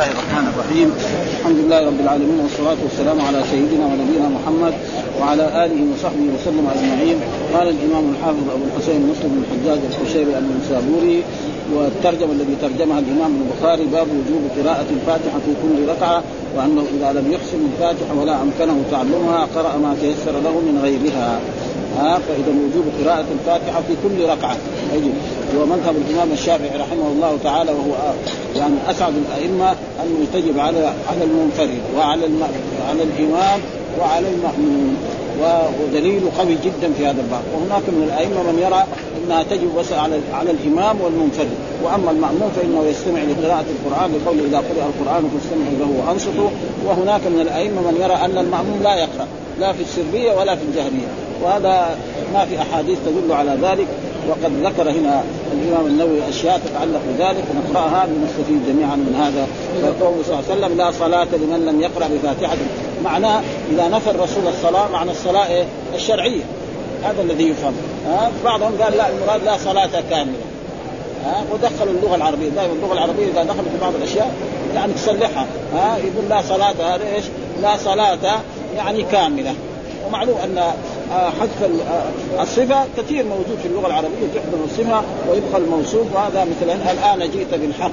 الله الرحمن الرحيم. الحمد لله رب العالمين والصلاة والسلام على سيدنا ونبينا محمد وعلى آله وصحبه وسلم أجمعين. قال الإمام الحافظ أبو الحسين مسلم بن الحجاج القشيري النسابوري والترجمة الذي ترجمها الإمام البخاري باب وجوب قراءة الفاتحة في كل ركعة وأنه إذا لم يحسن الفاتحة ولا أمكنه تعلمها قرأ ما تيسر له من غيرها. ها فإذا وجوب قراءة الفاتحة في كل ركعة. يجب. ومذهب الإمام الشافعي رحمه الله تعالى وهو يعني أسعد الأئمة انه تجب على على المنفرد وعلى على الإمام وعلى المأموم ودليل قوي جدا في هذا الباب. وهناك من الأئمة من يرى أنها تجب بس على على الإمام والمنفرد. وأما الماموم فإنه يستمع لقراءة القرآن لقول إذا قرئ القرآن فاستمعوا له وأنصتوا. وهناك من الأئمة من يرى أن الماموم لا يقرأ لا في السرية ولا في الجهرية. وهذا ما في أحاديث تدل على ذلك. وقد ذكر هنا الإمام النووي أشياء تتعلق بذلك. نقراها لنستفيد جميعا من هذا. فقوله صلى الله عليه وسلم لا صلاة لمن لم يقرأ بفاتحة. معناه إذا نفى الرسول الصلاة معنى الصلاة؟ الشرعية. هذا الذي يفهم. ها؟ بعضهم قال لا المراد لا صلاة كاملة. ها؟ ودخلوا اللغة العربية. دائما اللغة العربية إذا دخلت في بعض الأشياء يعني تصلحها. ها؟ يقول لا صلاة هذا إيش؟ لا صلاة يعني كاملة. ومعلوم أن حذف آه، الصفة. كثير موجود في اللغة العربية تحذف الصفة ويبقى الموصوف وهذا مثل الآن جئت بالحق.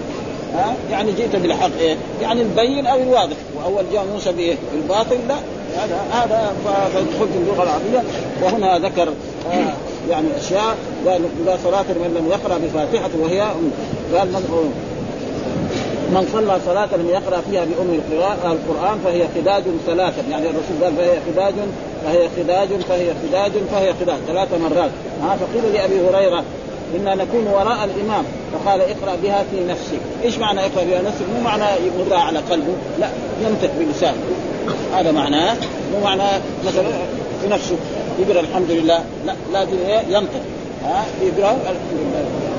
ها؟ يعني جئت بالحق إيه؟ يعني البين أو الواضح. وأول جاء موسى بإيه؟ بالباطل. لا هذا هذا فيدخل في اللغة العربية. وهنا ذكر آه يعني أشياء. قال لا صلاة من لم يقرأ بفاتحة وهي قال من من صلى صلاة لم يقرأ فيها بأم القرآن فهي خداج ثلاثة. يعني الرسول قال فهي خداج فهي خداج فهي خداج فهي خداج. ثلاث مرات. ها فقيل لأبي هريرة إنا نكون وراء الإمام. فقال اقرأ بها في نفسك. إيش معنى اقرأ بها نفسك؟ مو معنى يمرها على قلبه. لا ينطق بلسانه هذا معناه مو معناه مثلا في نفسه. يقرأ الحمد لله. لا لازم ينطق. ها يقرأ الحمد لله.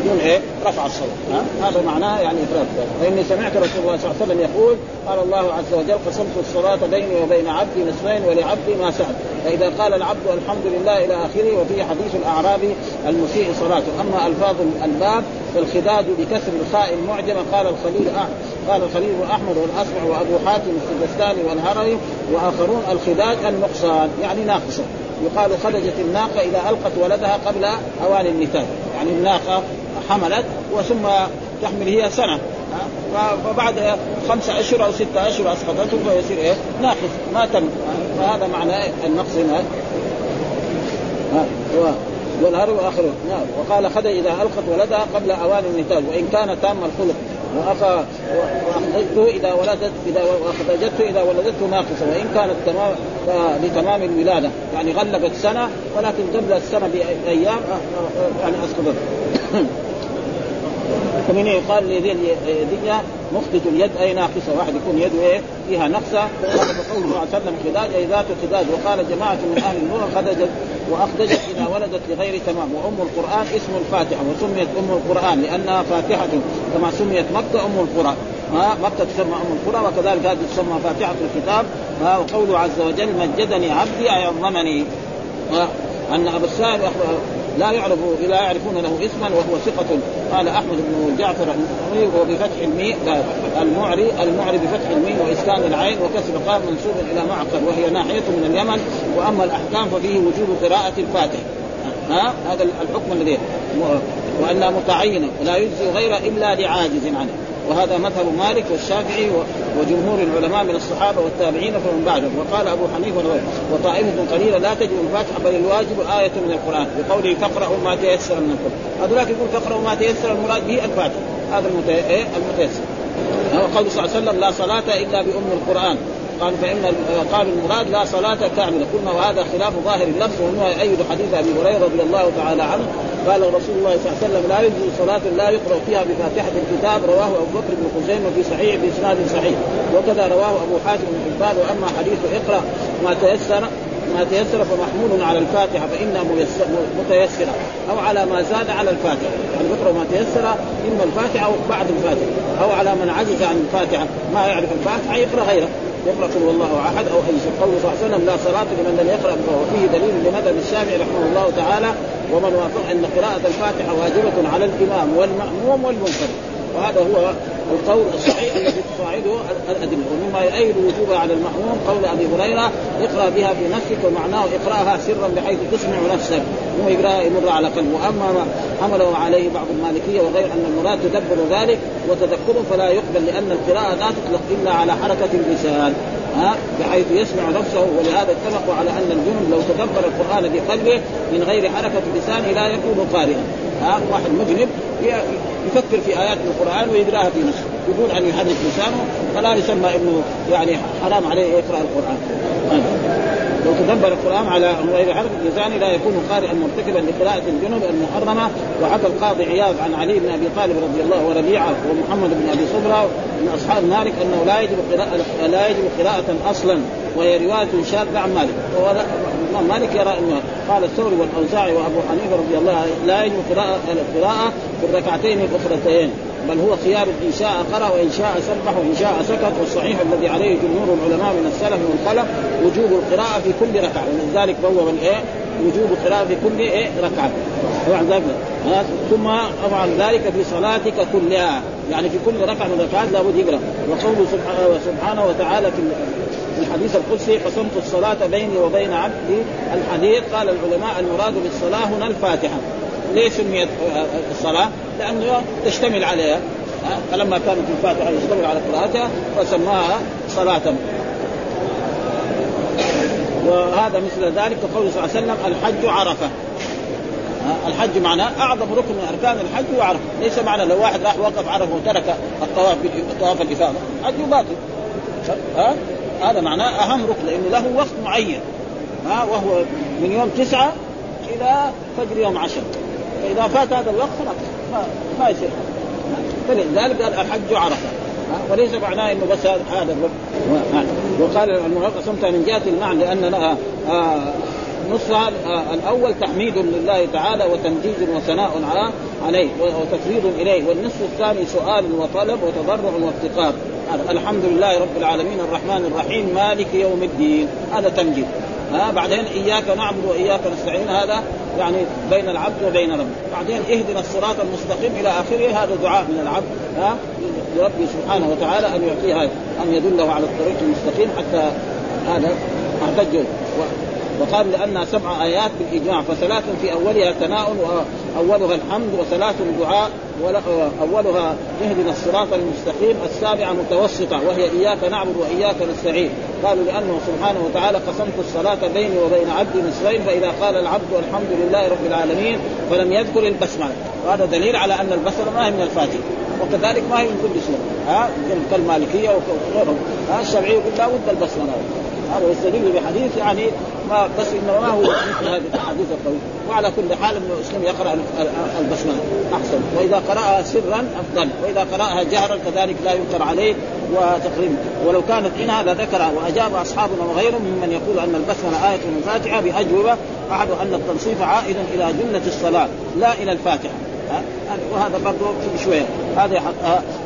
بدون إيه؟ رفع الصوت. ها؟ هذا معناه يعني افراد فإني سمعت رسول الله صلى الله عليه وسلم يقول قال الله عز وجل قسمت الصلاة بيني وبين عبدي نصفين ولعبدي ما سال فإذا قال العبد الحمد لله إلى آخره وفي حديث الاعرابي المسيء صلاته أما ألفاظ الباب فالخداج بكسر الخاء المعجمة قال الخليل قال الخليل أحمد والاصبع وأبو حاتم السجستاني والهروي وآخرون الخداج النقصان يعني ناقصة. يقال خرجت الناقة إذا ألقت ولدها قبل أوان النتاج. يعني الناقة حملت وثم تحمل هي سنة. فبعد خمسة اشهر أو ستة اشهر أسقطته فيصير إيه؟ ناقص. ما تم. فهذا معنى النقص هنا. والهر واخره نعم. وقال خد إذا ألقت ولدها قبل أوان النتاج وإن كان تام الخلق. وأخا واخرجته إذا ولدت إذا وأخرجته إذا ولدته ناقصة. وإن كانت تمام لتمام الولاده يعني غلبت سنة ولكن قبل السنة بأيام يعني أسقطت. ومن يقال لذي اليد مخرج اليد أي ناقصه واحد يكون يده إيه؟ فيها نقصه قال قوله صلى الله عليه وسلم خداج أي ذات خداج. وقال جماعة من أهل النور خدجت وأخدجت اذا ولدت لغير تمام. وأم القرآن اسم الفاتحة وسميت أم القرآن لأنها فاتحة كما سميت مكة أم القران مكة تسمى أم القرى وكذلك هذه تسمى فاتحة الكتاب. وقوله عز وجل مجدني عبدي اي عظمني أن أبو السائب لا يعرف لا يعرفون له اسما وهو ثقة. قال أحمد بن جعفر المعري وهو بفتح الميم المعري المعري بفتح الميم وإسكان العين وكسر قام منسوب إلى معقل وهي ناحية من اليمن. وأما الأحكام ففيه وجوب قراءة الفاتح. ها؟ هذا الحكم الذي وانها متعينه ولا يجزي غيره إلا لعاجز عنه. وهذا مذهب مالك والشافعي وجمهور العلماء من الصحابة والتابعين فمن بعدهم. وقال أبو حنيفة وطائفة قليلة لا تجب الفاتحة بل الواجب آية من القرآن. بقوله فاقرأوا ما تيسر من القرآن. هذولاك يقول فاقرأوا ما تيسر المراد به الفاتحة. هذا إيه؟ المتيسر. وقول صلى الله عليه وسلم لا صلاة إلا بأم القرآن. قال فإن قال المراد لا صلاة كاملة. قلنا وهذا خلاف ظاهر اللفظ وهو يؤيد حديث أبي هريرة رضي الله تعالى عنه. قال رسول الله صلى الله عليه وسلم لا يجوز صلاة لا يقرأ فيها بفاتحة الكتاب رواه أبو بكر بن خزيمة في صحيح بإسناد صحيح. وكذا رواه أبو حاتم بن حبان. وأما حديث اقرأ ما تيسر ما تيسر فمحمول على الفاتحة فإنها متيسرة. أو على ما زاد على الفاتحة. يعني يقرأ ما تيسر إما الفاتحة أو بعد الفاتحة. أو على من عجز عن الفاتحة. ما يعرف الفاتحة يقرأ غيره. يقرأ قل الله أحد أو اي شيء قوله صلى الله عليه وسلم لا صلاه لمن لم يقرأ وفيه دليل لمذهب الشافعي رحمه الله تعالى ومن وافق أن قراءة الفاتحة واجبة على الإمام والمأموم والمنفرد وهذا هو القول الصحيح الذي تصاعده الأدلة ومما يؤيد وجوبها على المأموم قول أبي هريرة اقرأ بها في نفسك ومعناه اقرأها سرا بحيث تسمع نفسك. مو يقراها يمر على قلبه وأما ما حمله عليه بعض المالكية وغير أن المراد تدبر ذلك وتذكره فلا يقبل لأن القراءة لا تطلق إلا على حركة اللسان ها بحيث يسمع نفسه. ولهذا اتفقوا على أن الجنب لو تدبر القرآن بقلبه من غير حركة لسانه لا يكون قارئا. ها واحد مجنب يفكر في آيات القرآن ويقرأها في نفسه بدون ان يحرك لسانه فلا يسمى إنه يعني حرام عليه يقرا القرآن. لو تدبر القرآن على غير حركه لسانه لا يكون قارئا مرتكبا لقراءة الجنوب المحرمة. وحكى القاضي عياض عن علي بن أبي طالب رضي الله وربيعة ومحمد بن أبي صبرة من أصحاب مالك أنه لا يجب قراءة لا يجب قراءة أصلا وهي رواية شاذة عن مالك. مالك يرى أنه قال الثوري والأوزاعي وأبو حنيفة رضي الله لا يجب قراءه القراءه في الركعتين الأخرتين. بل هو خيار إن شاء قرأ وإن شاء سبح وإن شاء سكت والصحيح الذي عليه جمهور العلماء من السلف والخلف وجوب القراءة في كل ركعة. ولذلك بوب الإيه؟ وجوب القراءة في كل إيه؟ ركعة. طبعا ذلك ثم افعل ذلك في صلاتك كلها. يعني في كل ركعة من الركعات لابد يقرأ. وقوله سبحانه, وتعالى في الحديث القدسي قسمت الصلاة بيني وبين عبدي الحديث قال العلماء المراد بالصلاة هنا الفاتحة. ليش سميت الصلاة؟ لأنه تشتمل عليها. فلما كانت الفاتحة يشتمل على قراءتها فسماها صلاة. وهذا مثل ذلك كقول صلى الله عليه وسلم الحج عرفة. الحج معناه أعظم ركن من أركان الحج هو عرفة، ليس معنى لو واحد راح وقف عرفة وترك الطواف طواف الإفاضة، حجه باطل. ها؟ هذا معناه أهم ركن لأنه له وقت معين. ها؟ وهو من يوم تسعة إلى فجر يوم عشر. فإذا فات هذا الوقت خلاص ما, يصير. فلذلك قال الحج عرفة. وليس معناه إنه بس هذا وقال المؤلف قسمتها من جهه المعنى لأن لها آه نصها آه الأول تحميد لله تعالى وتمجيد وثناء عليه وتفريض إليه والنصف الثاني سؤال وطلب وتضرع وافتقار. الحمد لله رب العالمين الرحمن الرحيم مالك يوم الدين. هذا تمجيد. ها بعدين إياك نعبد وإياك نستعين. هذا يعني بين العبد وبين ربه. بعدين اهدنا الصراط المستقيم إلى آخره. هذا دعاء من العبد ها لربه سبحانه وتعالى أن يعطيه أن يدله على الطريق المستقيم حتى هذا احتجوا وقال لانها سبع آيات بالإجماع فثلاث في أولها ثناء وأولها الحمد وثلاث دعاء أولها اهدنا الصراط المستقيم السابعة متوسطة وهي إياك نعبد وإياك نستعين. قالوا لأنه سبحانه وتعالى قسمت الصلاة بيني وبين عبدي نصفين فإذا قال العبد الحمد لله رب العالمين فلم يذكر البسملة. وهذا دليل على أن البسملة ما هي من الفاتحة. وكذلك ما هي من كل سورة. ها؟ كالمالكيه وغيرهم ها؟ الشرعية يقول لا بد البسملة. هذا يستدل بحديث يعني ما بس انه ما هو مثل هذه الأحاديث الطويله وعلى كل حال إنه المسلم يقرأ البسمله أحسن. وإذا قرأها سرا أفضل. وإذا قرأها جهرا كذلك لا ينكر عليه وتقريبا. ولو كانت انها لذكر وأجاب أصحابنا وغيرهم ممن يقول أن البسمله آية من الفاتحه بأجوبة أحد أن التنصيف عائد إلى جملة الصلاة لا إلى الفاتحة. وهذا برضه في شوية. هذا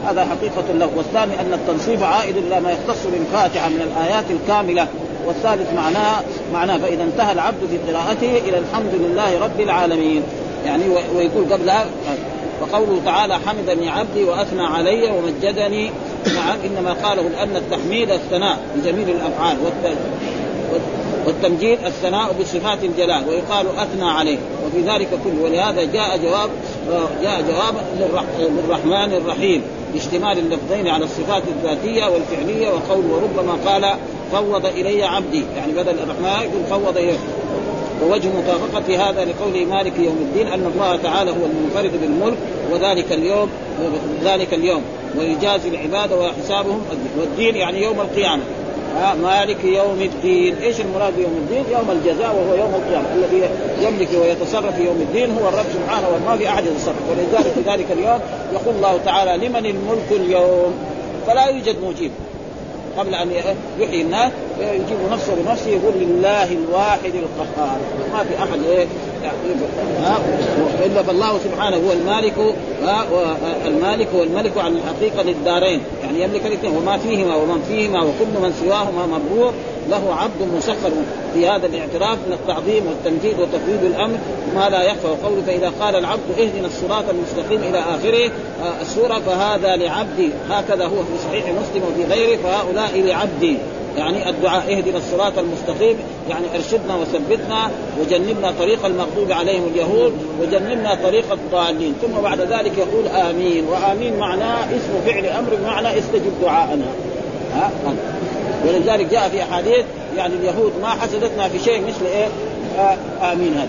هذا حقيقة له والثاني أن التنصيف عائد إلى ما يختص بالفاتحه من الآيات الكاملة. والثالث معناه معناه فإذا انتهى العبد في قراءته إلى الحمد لله رب العالمين. يعني ويقول قبلها وقوله تعالى حمدني عبدي وأثنى علي ومجدني. نعم إنما قاله لأن التحميد الثناء بجميل الأفعال. والتمجيد الثناء بصفات الجلال ويقال أثنى عليه. وفي ذلك كله. ولهذا جاء جواب جاء جواب للرحمن الرحيم باشتمال اللفظين على الصفات الذاتية والفعلية وقول وربما قال فوض إلي عبدي. يعني بدل الرحمن يقول فوض إليه. ووجه مطابقة هذا لقول مالك يوم الدين أن الله تعالى هو المنفرد بالملك وذلك اليوم ذلك اليوم. ويجازي العباد وحسابهم والدين يعني يوم القيامة. مالك يوم الدين. إيش المراد يوم الدين؟ يوم الجزاء وهو يوم القيامة. الذي يملك ويتصرف في يوم الدين هو الرب سبحانه وما في أحد يتصرف. ولذلك في ذلك اليوم يقول الله تعالى لمن الملك اليوم؟ فلا يوجد مجيب قبل أن يحيي الناس يجيب نفسه بنفسه يقول لله الواحد القهار. ما في أحد إيه؟ إلا فالله سبحانه هو المالك المالك هو الملك الحقيقة للدارين. يعني يملك الاثنين وما فيهما ومن فيهما وكل من سواهما مبرور له عبد مسخر في هذا الاعتراف من التعظيم والتنفيذ وتفويض الأمر ما لا يخفى وقوله فإذا قال العبد اهدنا الصراط المستقيم إلى آخره آه، السوره فهذا لعبدي هكذا هو في صحيح مسلم وفي غيره فهؤلاء لعبدي. يعني الدعاء اهدنا الصراط المستقيم يعني ارشدنا وثبتنا وجنبنا طريق المغضوب عليهم اليهود وجنبنا طريق الضالين. ثم بعد ذلك يقول آمين وآمين معناه اسم فعل أمر بمعنى استجب دعاءنا. ها؟ ولذلك جاء في أحاديث يعني اليهود ما حسدتنا في شيء مثل إيه؟ آه آمين هذا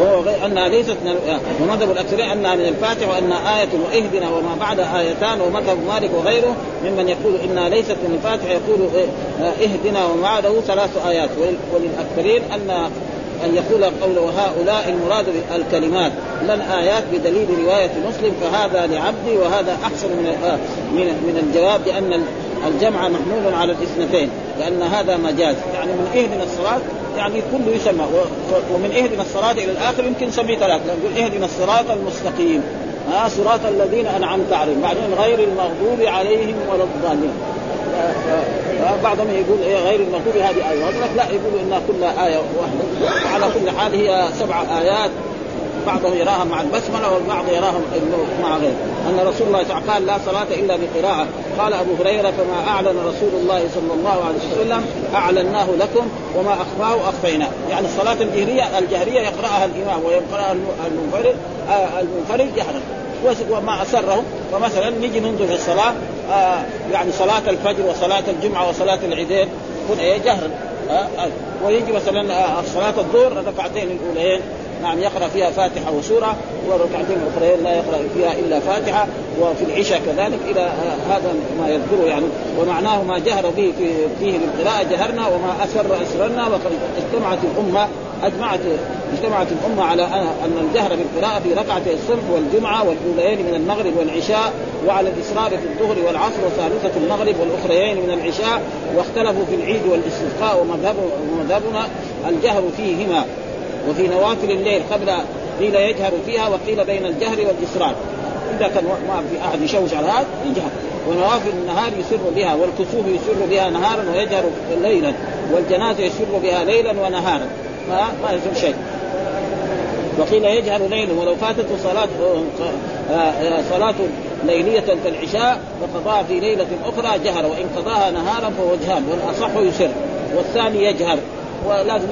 وهو أنها ليست من ومذهب الاكثرين أنها من الفاتح وأنها آية وإهدنا وما بعد آيتان ومذهب مالك وغيره ممن يقول إنها ليست من الفاتح يقول إهدنا وما بعده ثلاث آيات. وللأكثرين أن أن يقول قول وهؤلاء المراد الكلمات لن آيات بدليل رواية مسلم فهذا لعبدي وهذا أحسن من من من الجواب لأن الجمع محمول على الاثنتين لأن هذا مجاز. يعني من إهدنا الصراط يعني كله يسمى. ومن اهدنا الصراط إلى الآخر يمكن نسميه ثلاث نقول اهدنا الصراط المستقيم. ها صراط الذين أنعمت عليهم. بعدين غير المغضوب عليهم ولا الضالين. بعضهم يقول إيه غير المغضوب هذه آية. لا يقولوا انها كلها آية واحدة. على كل حال هي سبع آيات. بعضهم يراها مع البسملة والبعض يراها مع غيره. أن رسول الله قال لا صلاة إلا بقراءة. قال أبو هريرة فما أعلن رسول الله صلى الله عليه وسلم أعلناه لكم وما أخفاه أخفيناه. يعني الصلاة الجهريه الجهرية يقرأها الإمام ويقرأها المنفرد آه، المنفرد جهرا وما اسره فمثلا نجي ننظر في الصلاة آه يعني صلاة الفجر وصلاة الجمعة وصلاة العيدين تكون جهرا آه آه ويجي مثلا آه صلاة الظهر الركعتين الأولين. نعم يقرأ فيها فاتحة وسورة والركعتين الاخرين لا يقرأ فيها إلا فاتحة وفي العشاء كذلك إلى هذا ما يذكره يعني. ومعناه ما جهر به في فيه بالقراءه جهرنا وما أسر اسررنا وقد اجتمعت الامه اجمعت اجتمعت الأمة على ان الجهر بالقراءة في ركعتي الصبح والجمعة والاوليين من المغرب والعشاء وعلى الاصرار في الظهر والعصر وثالثة المغرب والأخريين من العشاء واختلفوا في العيد والاستسقاء ومذهبنا الجهر فيهما. وفي نوافل الليل قبل قيل يجهر فيها وقيل بين الجهر والاصرار إذا كان ما في أحد يشوش على هذا يجهر. ونوافل النهار يسر بها والكسوف يسر بها نهارا ويجهر ليلا والجنازة يسر بها ليلا ونهارا. ما ما يسر شيء. وقيل يجهر ليلا ولو فاتته صلاة صلاة ليلية كالعشاء وقضاها في ليلة أخرى جهر. وإن قضاها نهارا فهو جهر والأصح يسر والثاني يجهر. ولازم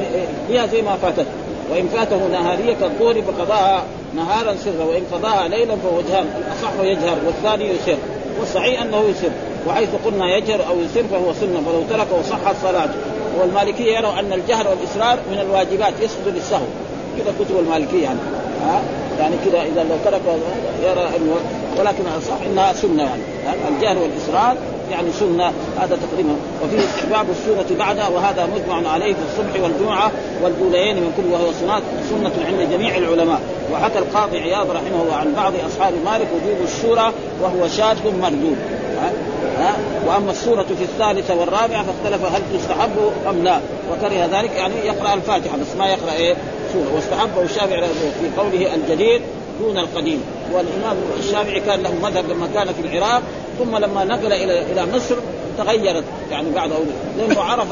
فيها زي ما فاتته وإن فاته نهارية كالظهر فقضاها نهارا سرا وإن قضاها ليلا فهو جهر الأصح يجهر والثاني يسر والصحيح أنه يسر وحيث قلنا يجهر أو يسر فهو سنة ولو تركه صحت صلاته والمالكية يروا أن الجهر والاصرار من الواجبات يسجد للسهو. كذا كتب المالكية يعني. ها؟ يعني كذا إذا لو ترك يرى انه ولكن الصح إنها سنة يعني. الجهر والاصرار يعني سنة هذا تقريبا. وفيه استحباب السنة بعدها وهذا مجمع عليه في الصبح والجمعة والأوليين من كل وهو سنة سنة عند جميع العلماء. وحكى القاضي عياض رحمه الله عن بعض أصحاب مالك وجوب الشورى وهو شاذ مردود. ها؟ ها؟ وأما السورة في الثالثة والرابعة فاختلف هل تستحب أم لا. وكره ذلك يعني يقرأ الفاتحة بس ما يقرأ إيه؟ سورة. واستحبه الشافعي في قوله الجديد دون القديم. والإمام الشافعي كان له مذهب لما كان في العراق ثم لما نقل إلى إلى مصر تغيرت يعني بعد لأنه عرف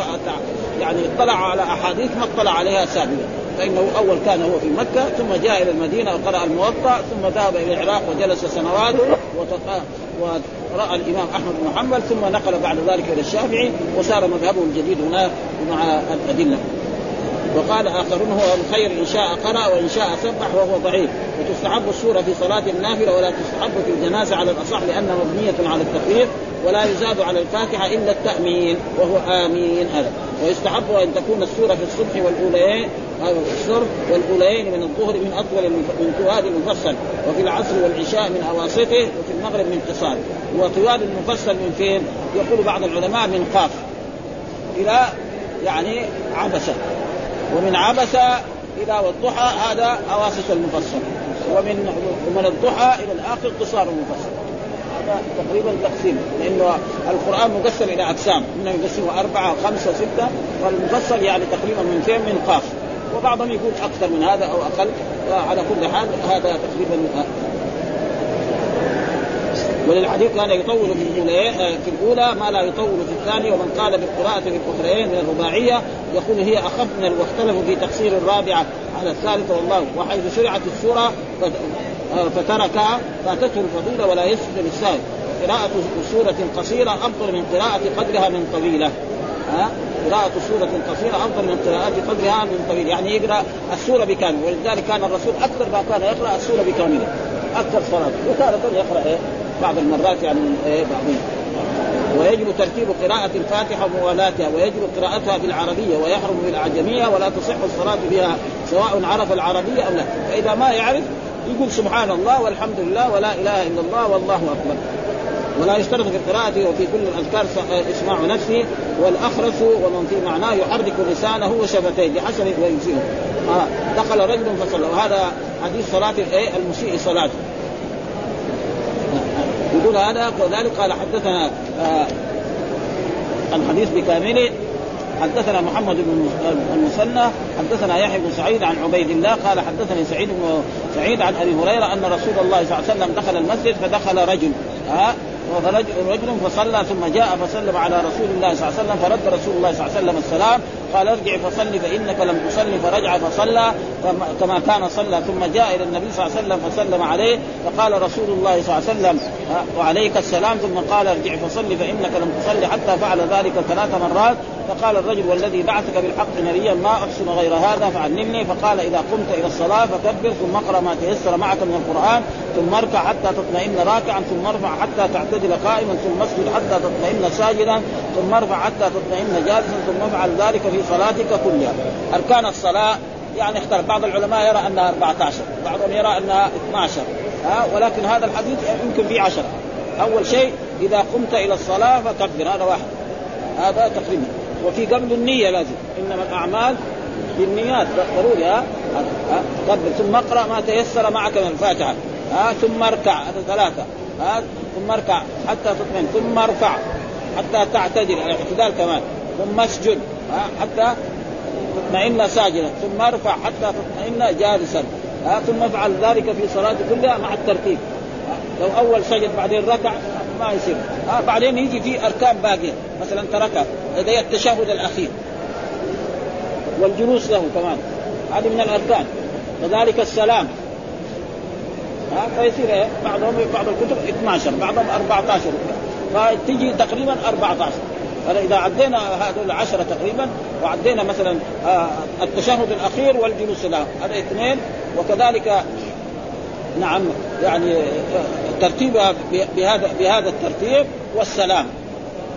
يعني اطلع على أحاديث ما اطلع عليها سابقا. فإنه أول كان هو في مكة ثم جاء إلى المدينة وقرأ الموطأ ثم ذهب إلى العراق وجلس سنوات ورأى الإمام أحمد بن محمد ثم نقل بعد ذلك إلى الشافعي وصار مذهبه الجديد هناك مع الأدلة. وقال آخرون هو الخير إن شاء قرأ وإن شاء سبح وهو ضعيف. وتستحب السورة في صلاة النافلة ولا تستحب في الجنازة على الأصح لأنها مبنية على التخفيف ولا يزاد على الفاتحة إلا التأمين وهو آمين. هذا. ويستحب أن تكون السورة في الصبح والاوليين الصرف والاوليين من الظهر من أطول من طوال المفصل وفي العصر والعشاء من أواسطه وفي المغرب من قصار. وطوال المفصل من فين؟ يقول بعض العلماء من قاف إلى يعني عبسة. ومن عبس إلى والضحى هذا اواسط المفصل ومن ومن الضحى إلى الآخر قصار المفصل هذا تقريبا تقسيم لأنه القرآن مقسم إلى أقسام. منهم يقسمه أربعة خمسة ستة. والمفصل يعني تقريبا من فين؟ من قاف. وبعضهم يقول أكثر من هذا أو أقل. على كل حال هذا تقريبا وللحديث كان يطول في الأولى في الأولى ما لا يطول في الثانية ومن قال بالقراءه في الاخرين من الرباعية يقول هي أخف من واختلفوا في تقصير الرابعة على الثالثه والله وحيث شرعت السورة فتركها فاتته الفضيلة ولا يسجد للسائل. قراءة سورة قصيرة أفضل من قراءة قدرها من طويلة. ها؟ قراءة سورة قصيرة أفضل من قراءة قدرها من طويل يعني يقرأ السورة بكامل ولذلك كان الرسول أكثر ما كان يقرأ السورة بكاملة. أكثر صلاة. وتارة يقرأ إيه؟ بعض المرات يعني إيه بعضهم ويجب ترتيب قراءة الفاتحة وموالاتها ويجب قراءتها بالعربية ويحرم بالأعجمية ولا تصح الصلاة بها سواء عرف العربية أو لا. فإذا ما يعرف يقول سبحان الله والحمد لله ولا إله إلا الله والله أكبر. ولا يشترط في القراءة وفي كل الأذكار إسماع نفسه. والأخرس ومن في معناه يحرك لسانه وشفتيه بحسب ويجزيه آه دخل رجل فصلى. وهذا حديث صلاة المسيء صلاته يقول هذا كذلك قال حدثنا آه الحديث بكامله. حدثنا محمد بن المثنى حدثنا يحيى بن سعيد عن عبيد الله قال حدثني سعيد بن سعيد عن أبي هريرة أن رسول الله صلى الله عليه وسلم دخل المسجد فدخل رجل ها رجل فصلى ثم جاء فسلم على رسول الله صلى الله عليه وسلم فرد رسول الله صلى الله عليه وسلم السلام قال ارجع فصلي فإنك لم تصلي فرجع فصلى كما كان صلى ثم جاء إلى النبي صلى الله عليه وسلم فسلم عليه فقال رسول الله صلى الله عليه وسلم وعليك السلام. ثم قال ارجع فصلي فإنك لم تصلي حتى فعل ذلك ثلاث مرات. فقال الرجل والذي بعثك بالحق نبيا ما أحسن غير هذا فعلمني. فقال إذا قمت إلى الصلاة فكبر ثم اقرأ ما تيسر معك من القرآن ثم اركع حتى تطمئن راكعا ثم ارفع حتى تعتدل قائما ثم اسجد حتى تطمئن ساجدا ثم ارفع حتى تطمئن جالسا ثم افعل ذلك في صلاتك كلها. أركان الصلاة يعني اختلف. بعض العلماء يرى أنها 14 بعضهم يرى أنها 12 ها؟ ولكن هذا الحديث يمكن فيه 10 أول شيء إذا قمت إلى الصلاة فكبر هذا واحد. هذا تقريبا وفي قبل النية لازم. إنما الأعمال بالنيات ضروري ها؟ كبر ثم اقرأ ما تيسر معك من الفاتحة. ها؟ ثم اركع. هذا ثلاثة. ها؟ ثم اركع حتى تطمئن ثم ارفع حتى تعتدل الاعتدال كمان ثم اسجد حتى تطمئن ساجدا ثم ارفع حتى تطمئن جالسا ثم افعل ذلك في صلاة كلها مع الترتيب لو أول سجد بعدين ركع ما يصير بعدين يجي في أركان باقية مثلا تركها لدي التشهد الأخير والجلوس له كمان هذه من الأركان كذلك السلام فيصير إيه؟ بعضهم بعض الكتب 12 بعضهم 14 فتجي تقريبا 14 فإذا عدينا هذول العشرة تقريبا وعدينا مثلا آه التشهد الأخير والجلوس له هذا اثنين وكذلك نعم يعني ترتيبها بهذا بهذا الترتيب والسلام.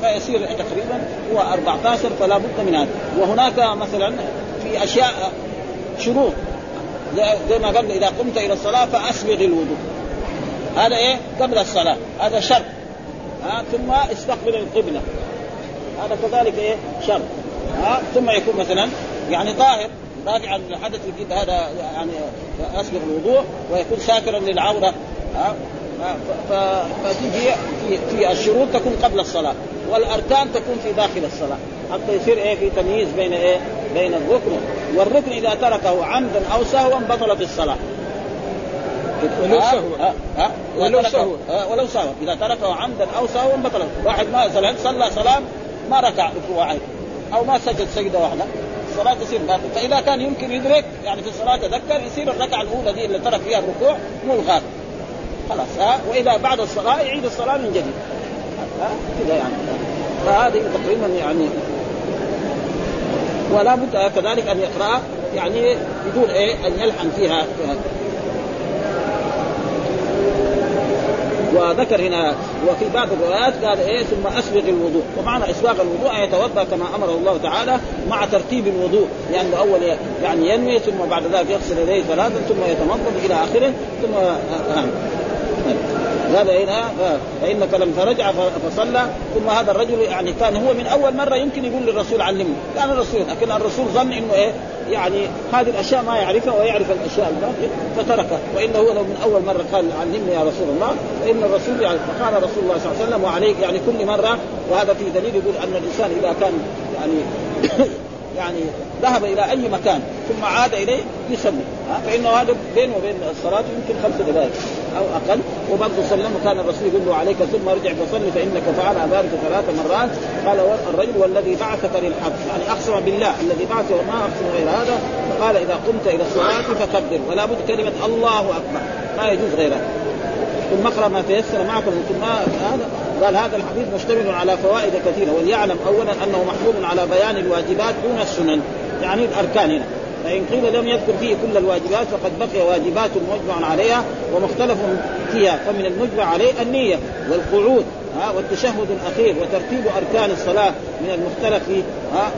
فيصير تقريبا هو 14 فلا بد من هذا. وهناك مثلا في أشياء شروط. زي ما قبل إذا قمت إلى الصلاة فأسبغ الوضوء. هذا إيه؟ قبل الصلاة. هذا شرط. ها؟ ثم استقبل القبلة. هذا كذلك إيه؟ شرط. ها؟ ثم يكون مثلا يعني طاهر راجع الحدث الجديد هذا يعني أسبغ الوضوء ويكون ساترا للعورة. ها؟ فتجي في في الشروط تكون قبل الصلاة والأركان تكون في داخل الصلاة. حتى يصير إيه في تمييز بين إيه بين الركن. والركن إذا تركه عمدا أو سهوا بطلت الصلاة. ولو سهوا. ولو سهوا. ولو سهوا. إذا تركه عمدا أو سهوا بطلت. واحد ما صلى صلى سلام؟ ما ركع ركوعين أو ما سجد سجدة واحدة. الصلاة تصير باطلة فإذا كان يمكن يدرك يعني في الصلاة تذكر يصير الركعة الأولى دي اللي ترك فيها الركوع ملغاة خلاص ها؟ وإذا بعد الصلاة يعيد الصلاة من جديد. ها؟ كذا يعني. فهذه تقريبا يعني ولا بد كذلك أن يقرأ يعني بدون إيه؟ أن يلحن فيها. وذكر هنا وفي بعض الروايات قال إيه؟ ثم أسبغ الوضوء. ومعنى أسباغ الوضوء أن يتوضأ كما أمره الله تعالى مع ترتيب الوضوء. لأنه أول يعني ينوي ثم بعد ذلك يغسل يديه ثلاثا ثم يتمضض إلى آخره ثم آه. هذا هنا فإنك لم ترجع فصلى ثم هذا الرجل يعني كان هو من أول مرة يمكن يقول للرسول علمني. كان الرسول لكن الرسول ظن إنه إيه يعني هذه الأشياء ما يعرفها ويعرف الأشياء الباقيه فتركها. وإنه لو من أول مرة قال علمني يا رسول الله فإن الرسول يعني فقال رسول الله صلى الله عليه وسلم وعليك يعني كل مرة. وهذا في دليل يقول أن الإنسان إذا كان يعني يعني ذهب إلى أي مكان ثم عاد إليه يصلي. فانه هذا بينه وبين الصلاة يمكن خمس دقائق أو أقل. وبرضه سلم كان الرسول يقول له عليك ثم ارجع فصلي فإنك فعل ذلك ثلاث مرات. قال الرجل والذي بعثك للحق. يعني أقسم بالله الذي بعثه وما أقسم غير هذا. فقال إذا قمت إلى الصلاه فكبر ولا بد كلمة الله أكبر. ما يجوز غيرها ثم اقرا ما تيسر معك ثم هذا قال هذا الحديث مشتمل على فوائد كثيرة وليعلم اولا أنه محمول على بيان الواجبات دون السنن. يعني الأركان هنا. فإن قيل لم يذكر فيه كل الواجبات فقد بقي واجبات مجمع عليها ومختلف فيها. فمن المجمع عليه النية والقعود ها والتشهد الأخير وترتيب أركان الصلاة من المختلف فيه ها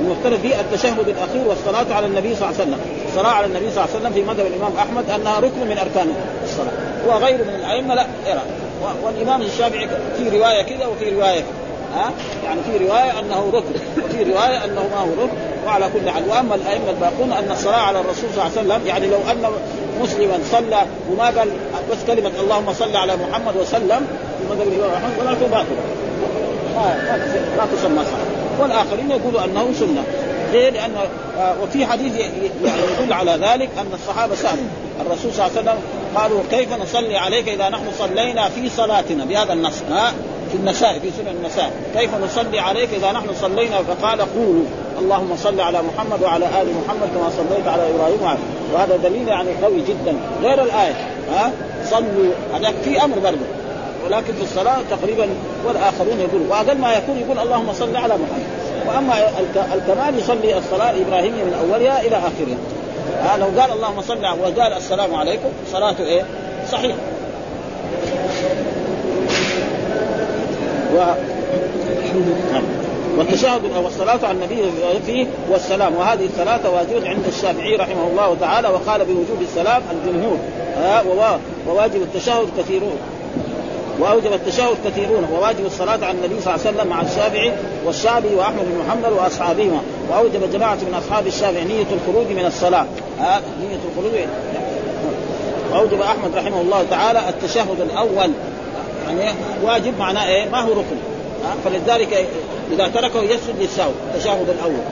المختلف فيه التشهد الأخير والصلاة على النبي صلى الله عليه وسلم. الصلاة على النبي صلى الله عليه وسلم في مذهب الإمام أحمد أنها ركن من أركان الصلاة. وغيره من الأئمة لا يرى والإمام الشافعي في رواية كذا وفي رواية كذا ها؟ يعني في رواية أنه ركن وفي رواية أنه ما هو ركن وعلى كل حال. وأما الأئمة الباقون أن الصلاة على الرسول صلى الله عليه وسلم يعني لو أن مسلما صلى وما قال بس كلمة اللهم صل على محمد وسلم في مذهب الامام احمد صلاته باطله لا تسمى صلاة. والآخرين يقولوا أنه سنة. ليه؟ لأن وفي حديث يعني يدل على ذلك أن الصحابة سالوا الرسول صلى الله عليه وسلم قالوا كيف نصلي عليك إذا نحن صلينا في صلاتنا؟ بهذا النص ها؟ في النساء في سنن النساء. كيف نصلي عليك إذا نحن صلينا؟ فقال قولوا اللهم صل على محمد وعلى آل محمد كما صليت على إبراهيم وعلى وهذا دليل يعني قوي جدا. غير الآية ها؟ صلوا هذاك في أمر برضه. ولكن في الصلاة تقريبا والآخرون يقولوا وأقل ما يكون يقول اللهم صل على محمد. وأما الكمال يصلي الصلاة الابراهيميه من أولها إلى آخرها. ها لو قال اللهم صل وقال السلام عليكم صلاته إيه؟ صحيح. و والتشهد أو الصلاة على النبي فيه والسلام. وهذه الثلاثة واجبة عند الشافعي رحمه الله تعالى وقال بوجوب السلام الجمهور. وواجب التشهد كثيرون. وأوجب التشهد كثيرون وواجب الصلاة على النبي صلى الله عليه وسلم مع الشافعي والشافعي وأحمد بن محمد وأصحابهما. وأوجب جماعة من أصحاب الشافعي نية الخروج من الصلاة. آه نية الخروج. وأوجب أحمد رحمه الله تعالى التشهد الأول. يعني واجب معناه إيه؟ ما هو ركن. آه فلذلك إذا تركه يسجد للسهو التشهد الأول.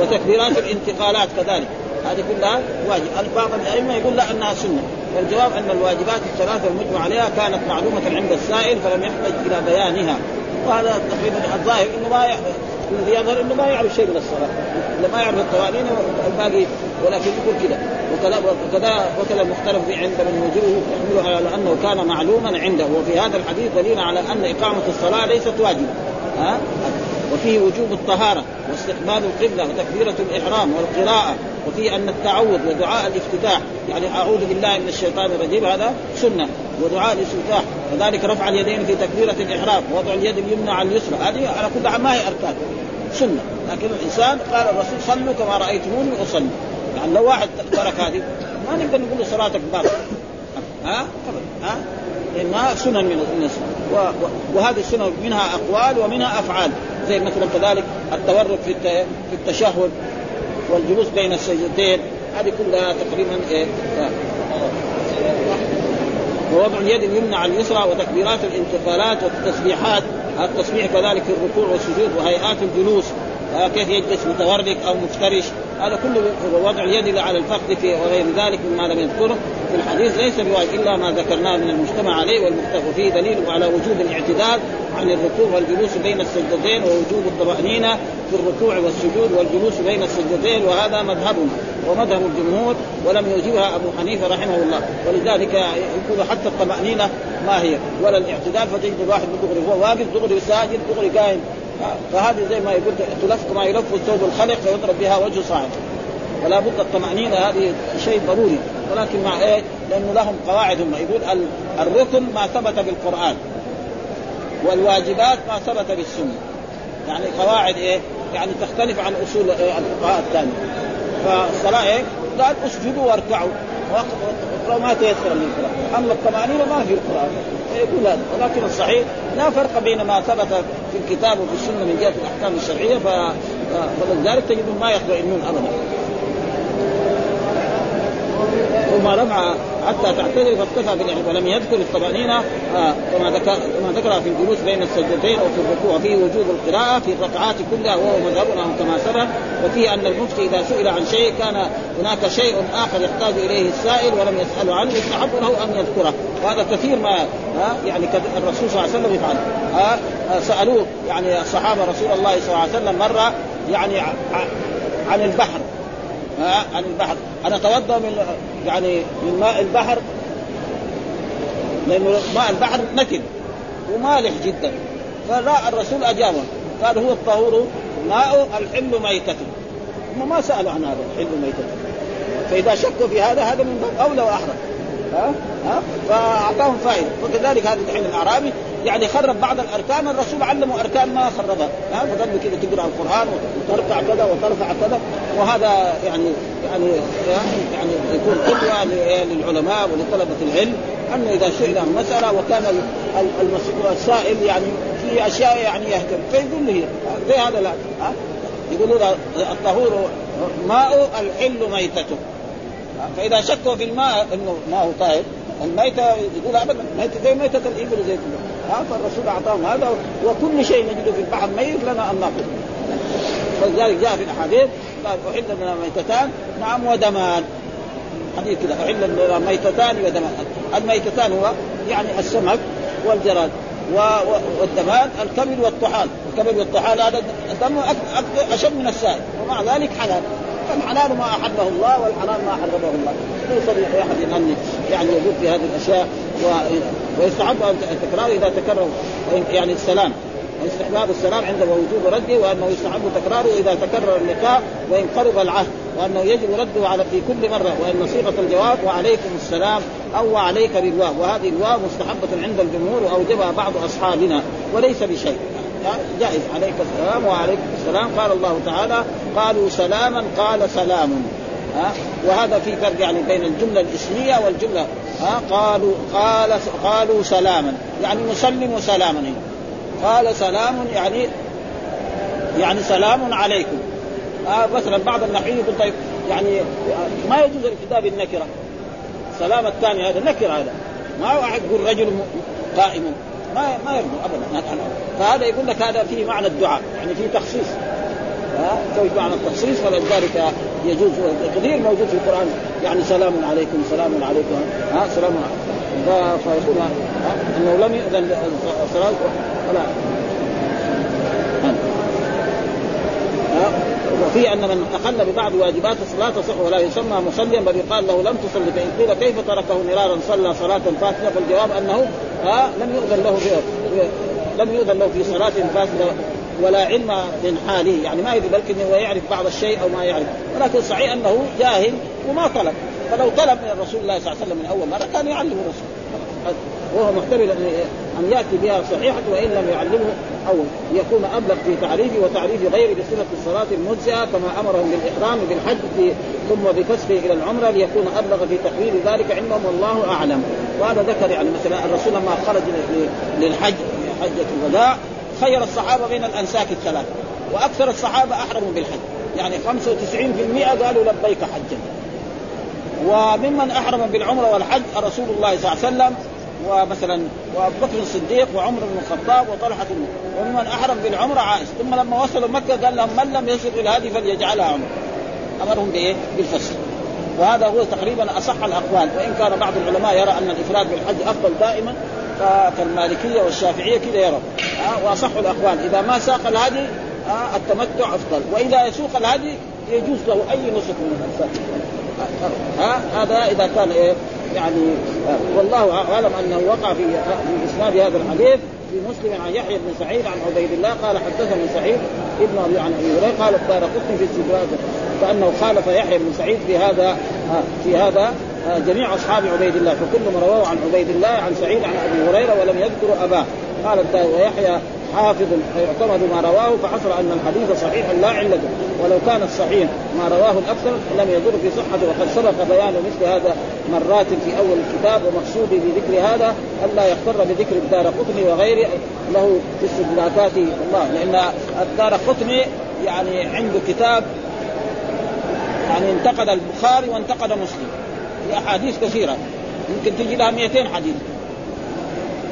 وتكبيرات الانتقالات كذلك. هذه كلها واجب. بعض الأئمة يقول لا أنها سنة. والجواب أن الواجبات الثلاثة المجمع عليها كانت معلومة عند السائل فلم يحتج إلى بيانها. وهذا تقريبا الظاهر إنه ما الذي يظهر إنه ما يعرف شيء من الصلاة. ما يعرف القوانين والباقي ولكن يقول كذا. وكذا وكذا المختلف عند من وجوه يحمله على أنه كان معلوما عنده. وفي هذا الحديث دليل على أن إقامة الصلاة ليست واجبة. ها؟ وفيه وجوب الطهارة واستقبال القبلة وتكبيرة الإحرام والقراءة وفيه أن التعوذ ودعاء الافتتاح. يعني أعوذ بالله من الشيطان الرجيم. هذا سنة ودعاء الافتتاح. وذلك رفع اليدين في تكبيرة الإحرام ووضع اليد اليمنى على اليسرى. هذه على كل ما هي أركان. سنة. لكن الإنسان قال الرسول صلوا كما رأيتموني أصلي. يعني لو واحد ترك هذه ما نقدر نقول له صلاتك باطله ها؟ ها؟ لانها سنن من الناس. وهذه السنن منها أقوال ومنها أفعال. زي مثلا كذلك التورك في في التشهد والجلوس بين السجدتين. هذه كلها تقريبا إيه ووضع اليد اليمنى على اليسرى وتكبيرات الانتقالات والتسبيحات. التسبيح كذلك في الركوع والسجود وهيئات الجلوس. كيف يجلس متورك أو مفترش. هذا كله وضع اليد على الفخذ في وغير ذلك مما لم يذكره في الحديث. ليس بواجب إلا ما ذكرناه من المجتمع عليه والمختلف فيه دليل على وجوب الاعتدال عن الركوع والجلوس بين السجدتين ووجوب الطمأنينة في الركوع والسجود والجلوس بين السجدتين وهذا مذهبنا ومذهب الجمهور ولم يوجبها أبو حنيفة رحمه الله. ولذلك يقول حتى الطمأنينة ما هي؟ ولا الاعتدال فتجد الواحد دغري هو واقف دغري ساجد دغري قائم. فهذه زي ما يقول تلف كما يلف ثوب الخلق فيضرب بها وجه صاحب ولا بد الطمأنينة هذه شيء ضروري ولكن مع إيه؟ لأنه لهم قواعد هم يقول الركن ما ثبت بالقرآن والواجبات ما ثبت بالسنة يعني قواعد إيه؟ يعني تختلف عن اصول الفقهاء الثانية فالصلاة إيه؟ قال اسجدوا واركعوا واقرأوا ما تيسر من القرآن أما الطمأنينة ما في القرآن يقول هذا. ولكن الصحيح لا فرق بين ما ثبت في الكتاب وفي السنة من جهة الأحكام الشرعية فلذلك تجد ما يطمئنون أبدا. ثم رفع حتى تعتذر فاكتفى ولم يذكر الطمانينه آه كما ذكر كما ذكر في الجلوس بين السجدتين أو في الركوع. وفيه وجوب القراءة في الركعات كلها وهو مذهبنا كما سبق. وفيه أن المفتي إذا سئل عن شيء كان هناك شيء آخر يحتاج إليه السائل ولم يساله عنه. يستحب له أن يذكره. وهذا كثير ما ها يعني الرسول صلى الله عليه وسلم يفعل. ها سألوه يعني الصحابه رسول الله صلى الله عليه وسلم مرة يعني عن البحر. عن البحر. أنا أتوضأ من يعني من ماء البحر. لأنه ماء البحر نتن ومالح جدا. فالرسول أجابه. قال هو الطهور ماء الحل ميتته هم ما سألوا عن هذا الحل ميتته فإذا شكوا في هذا هذا من باب أولى وأحرى. ها ها؟ فأعطاهم فائدة. وكذلك هذا الحين الأعرابي. يعني خرب بعض الأركان الرسول علمه أركان ما خربها. ها له كذا تقرأ القرآن وتركع كذا وترفع كذا. وهذا يعني يعني يعني يكون قدوة للعلماء ولطلبة العلم. انه إذا سئل مسألة وكان السائل يعني في أشياء يعني يهتم. فيقول له زي هذا لا. ها يقولون الطهور ماء الحل ميتته فإذا شكوا في الماء إنه ماء طاهر. الميتة يقول ابدا ميتة زي ميتة الإبل زي كذا ها فالرسول أعطاهم هذا وكل شيء نجده في البحر ميت لنا أن ناخذ فلذلك جاء في الأحاديث قال أحل لنا ميتتان نعم ودمان. حديث كذا أحل لنا ميتتان ودمان. الميتتان هو يعني السمك والجراد والدمان الكبد والطحال. الكبد والطحال هذا الدم أشد من السائل ومع ذلك حلال. فالحلال ما أحبه الله والحرام ما حرمه الله. ليس لاحد أن يعني يقول في هذه الأشياء و... ويستحب أن تكرار إذا تكرر يعني السلام. واستحباب السلام عند وجوب رده وأنه يستحب تكراره إذا تكرر اللقاء وإن قرب العهد. وأنه يجب رده على في كل مرة وإن صيغه الجواب وعليكم السلام أو وعليك بالواو وهذه الواو مستحبة عند الجمهور وأوجبها بعض أصحابنا وليس بشيء. جائز عليك السلام وعليكم السلام قال الله تعالى قالوا سلاما قال سلام ها؟ وهذا في فرق يعني بين الجملة الإسمية والجملة ها؟ قالوا قال قالوا سلاما. يعني نسلم سلاما. قال سلام يعني يعني سلام عليكم. آه مثلا بعض النحويين يقول طيب يعني ما يجوز الابتداء بالنكره سلام الثاني هذا نكرة هذا. ما واحد يقول رجل قائم. ما ما يرضى ابدا فهذا يقول لك هذا فيه معنى الدعاء يعني فيه تخصيص. ها؟ توجد معنى التخصيص فلذلك يجوز كثير موجود في القرآن. يعني سلام عليكم سلام عليكم. ها سلام فيقول أنه لم يؤذن الصلاه ولا. وفي أن من اخل ببعض واجبات الصلاة تصح ولا يسمى مصليا بل يقال له لم تصل فان قيل كيف تركه مرارا صلى صلاة فاسده فالجواب أنه آه لم يؤذن له لم يؤذن له في صلاة فاسده ولا علم من حاله يعني ما يدري بلكن هو يعرف بعض الشيء أو ما يعرف. ولكن صحيح أنه جاهل وما طلب. فلو طلب من الرسول الله صلى الله عليه وسلم من أول مرة كان يعلم الرسول. وهو محتمل أن يأتي بها صحيحة وإن لم يعلمه أو يكون أبلغ في تعريفه وتعريف غيره بصفة الصلاة المجزئة كما أمرهم بالإحرام بالحج ثم بكسره إلى العمرة ليكون أبلغ في تحويل ذلك عندهم والله أعلم. وهذا ذكر يعني مثلا الرسول لما خرج للحج حجة الوداع خير الصحابة بين الأنساك الثلاثة وأكثر الصحابة احرموا بالحج. يعني 95% قالوا لبيك حجا. وممن أحرم بالعمرة والحج رسول الله صلى الله عليه وسلم ومثلا وأبو بكر الصديق وعمر بن الخطاب وطلحة وممن أحرم بالعمرة عائش ثم لما وصلوا مكة قال لهم من لم يصل إلى هذه فليجعلها عمرة. أمرهم بإيه؟ بالفسخ وهذا هو تقريبا أصح الأقوال. وإن كان بعض العلماء يرى أن الإفراد بالحج أفضل دائما. فالمالكيه والشافعية كذا أه وأصح الأقوال. إذا ما ساق الهدي التمتع أفضل. وإذا يسوق الهدي يجوز له أي نسك من النسك ها هذا إذا كان إيه يعني والله أعلم أنه وقع في في إسناد هذا الحديث في مسلم عن يحيى بن سعيد عن عبيد الله قال حدثني سعيد ابن ابي عن أبي هريرة قال قطني في استدراج كانه خالف يحيى بن سعيد في هذا في هذا جميع أصحاب عبيد الله فكلهم رواه عن عبيد الله عن سعيد عن أبي هريرة ولم يذكر أباه. قال ويحيى حافظ فيعتمد ما رواه فحصل أن الحديث صحيح لا علة. ولو كان الصحيح ما رواه الأكثر لم يضر في صحته. وقد سبق بيان مثل هذا مرات في أول الكتاب ومقصودي بذكر هذا الا يغتر بذكر الدار قطني وغيره. له في استدراكات الله لأن الدار قطني يعني عنده كتاب يعني انتقد البخاري وانتقد مسلم. أحاديث كثيرة. يمكن تجي لها 200 حديث.